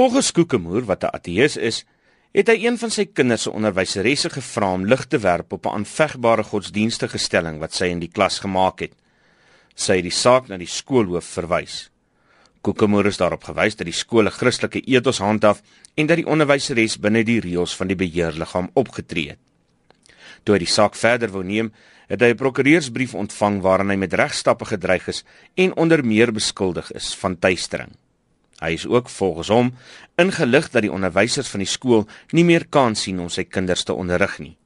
Volgens Kokemoer wat 'n ateïs is, het hy een van sy kinders se onderwyseresse gevra om lig te werp op 'n aanvegbare godsdienstige stelling wat sy in die klas gemaak het. Sy het die saak na die skoolhoof verwys. Kokemoer is daarop gewys dat die skool 'n Christelike ethos handhaaf en dat die onderwyseres binne die reëls van die beheerliggaam opgetree het. Toe hy die saak verder wou neem, het hy 'n prokureursbrief ontvang waarin hy met regstappe gedreig is en onder meer beskuldig is van tuistering. Hy is ook volgens hom ingelig dat die onderwysers van die skool nie meer kans sien om sy kinders te onderrig nie.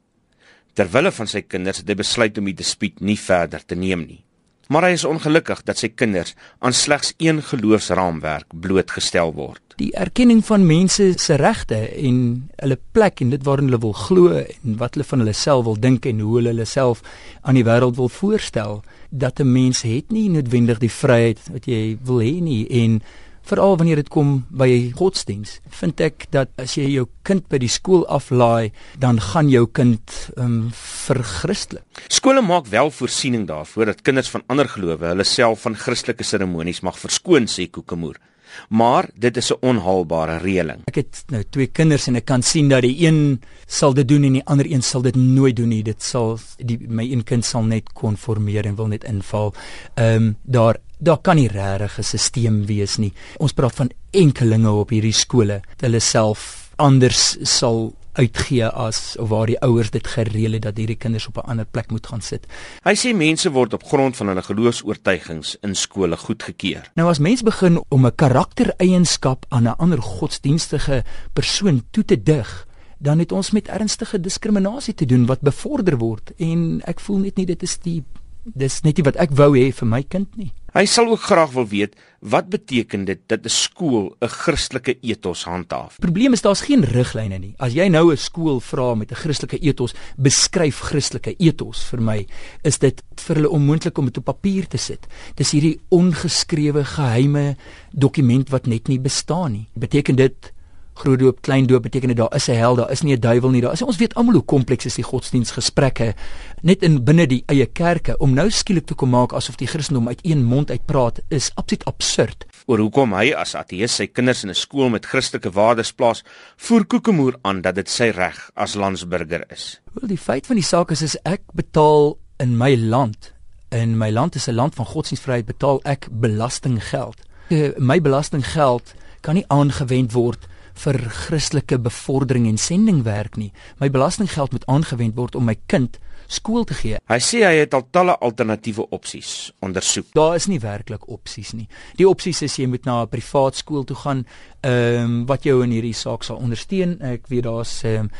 Terwille van sy kinders het hy besluit om die dispuut nie verder te neem nie. Maar hy is ongelukkig dat sy kinders aan slegs een geloofsraamwerk blootgestel word. Die erkenning van mense se regte en hulle plek en dit waarin hulle wil glo en wat hulle van hulle self wil dink en hoe hulle hulle self aan die wêreld wil voorstel, dat 'n mens het nie noodwendig die vryheid wat jy wil hê nie en veral wanneer dit kom by godsdiens vind ek dat as jy jou kind by die skool aflaai dan gaan jou kind um, verchristelik skole maak wel voorsiening daarvoor dat kinders van ander gelowe hulle self van Christelike seremonies mag verskoon sê Kokemoer maar dit is 'n onhaalbare reëling ek het nou twee kinders en ek kan sien dat die een sal dit doen en die ander een sal dit nooit doen nie dit sal die my een kind sal net konformeer en wil net inval ehm um, daar daar kan nie regtig 'n stelsel wees nie. Ons praat van enkelinge op hierdie skole. Hulle self anders sal uitgee as of waar die ouers dit gereël het dat hierdie kinders op 'n ander plek moet gaan sit. Hy sê mense word op grond van hulle geloofs-oortuigings in skole goedgekeur. Nou as mens begin om 'n karaktereienskap aan 'n ander godsdienstige persoon toe te dig, dan het ons met ernstige diskriminasie te doen wat bevorder word en ek voel net nie dit is die dis net nie wat ek wou hê vir my kind nie. Hy sal ook graag wil weet wat beteken dit dat 'n skool 'n Christelike ethos handhaaf. Probleem is daar's geen riglyne nie. As jy nou 'n skool vra met 'n Christelike ethos, beskryf Christelike ethos vir my, is dit vir hulle onmoontlik om dit op papier te sit. Dis hierdie ongeskrewe geheime dokument wat net nie bestaan nie. Beteken dit groot doop, klein doop beteken dit daar is 'n hel, daar is nie 'n duiwel nie. Daar is ons weet almal hoe kompleks is die godsdienstgesprekke net in binne die eie kerke om nou skielik te kom maak asof die Christendom uit een mond uitpraat is absoluut absurd. Oor hoekom hy as ateïs sy kinders in 'n skool met Christelike waardes plaas, voer Kokemoer aan dat dit sy reg as landsburger is. Wel die feit van die saak is is ek betaal in my land en my land is 'n land van godsdienstvryheid betaal ek belastinggeld. Eh, my belastinggeld kan nie aangewend word vir Christelike bevordering en sendingwerk nie. My belastinggeld moet aangewend word om my kind skool te gee. Hy sê hy het al talle alternatiewe opsies ondersoek. Daar is nie werklik opsies nie. Die opsies is jy moet na 'n privaat skool toe gaan, ehm um, wat jou in hierdie saak sal ondersteun. Ek weet daar's ehm um,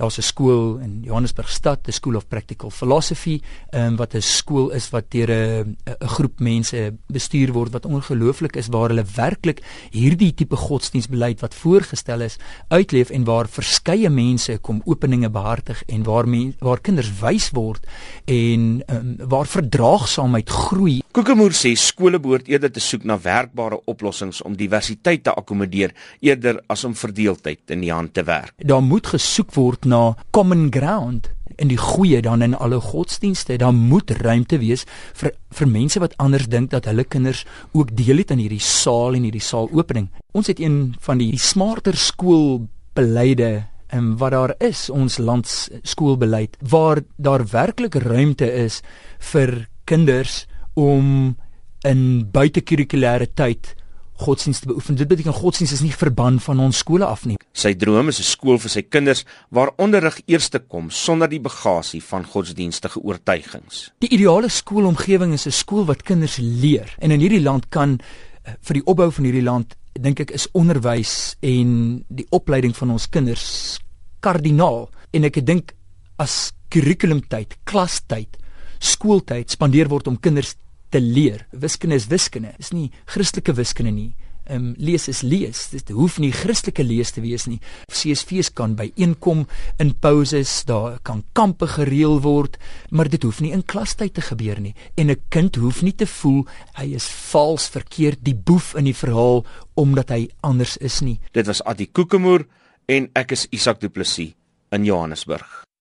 Daar's 'n skool in Johannesburg stad, the School of Practical Philosophy, um, wat 'n skool is wat deur 'n 'n groep mense bestuur word wat ongelooflik is waar hulle werklik hierdie tipe godsdienstbeleid wat voorgestel is uitleef en waar verskeie mense kom openinge behartig en waar men, waar kinders wys word en um, waar verdraagsaamheid groei. Kokemoer sê skole behoort eerder te soek na werkbare oplossings om diversiteit te akkommodeer eerder as om verdeeldheid in die hand te werk. Daar moet gesoek word na common ground in die goeie dan in alle godsdienste dan moet ruimte wees vir vir mense wat anders dink dat hulle kinders ook deel het aan hierdie saal en hierdie saalopening. Ons het een van die smarter skoolbeleide en ehm, wat daar is ons land skoolbeleid waar daar werklik ruimte is vir kinders om in buitekurrikulêre tyd godsdienst te beoefen. Dit beteken godsdienst is nie verban van ons skole af nie. Sy droom is 'n skool vir sy kinders waar onderrig eers te kom sonder die bagasie van godsdienstige oortuigings. Die ideale skoolomgewing is 'n skool wat kinders leer. En in hierdie land kan eh, vir die opbou van hierdie land dink ek is onderwys en die opleiding van ons kinders kardinaal. En ek dink as kurrikulumtyd, klastyd, skooltyd spandeer word om kinders te leer. Wiskunde is wiskunde. Dis nie Christelike wiskunde nie. Ehm um, lees is lees. Dit hoef nie Christelike lees te wees nie. CSV's kan by inkom in pauses, daar kan kampe gereël word, maar dit hoef nie in klastyd te gebeur nie. En 'n kind hoef nie te voel hy is vals verkeerd die boef in die verhaal omdat hy anders is nie. Dit was Adi Kokemoer en ek is Isak Du Plessis in Johannesburg.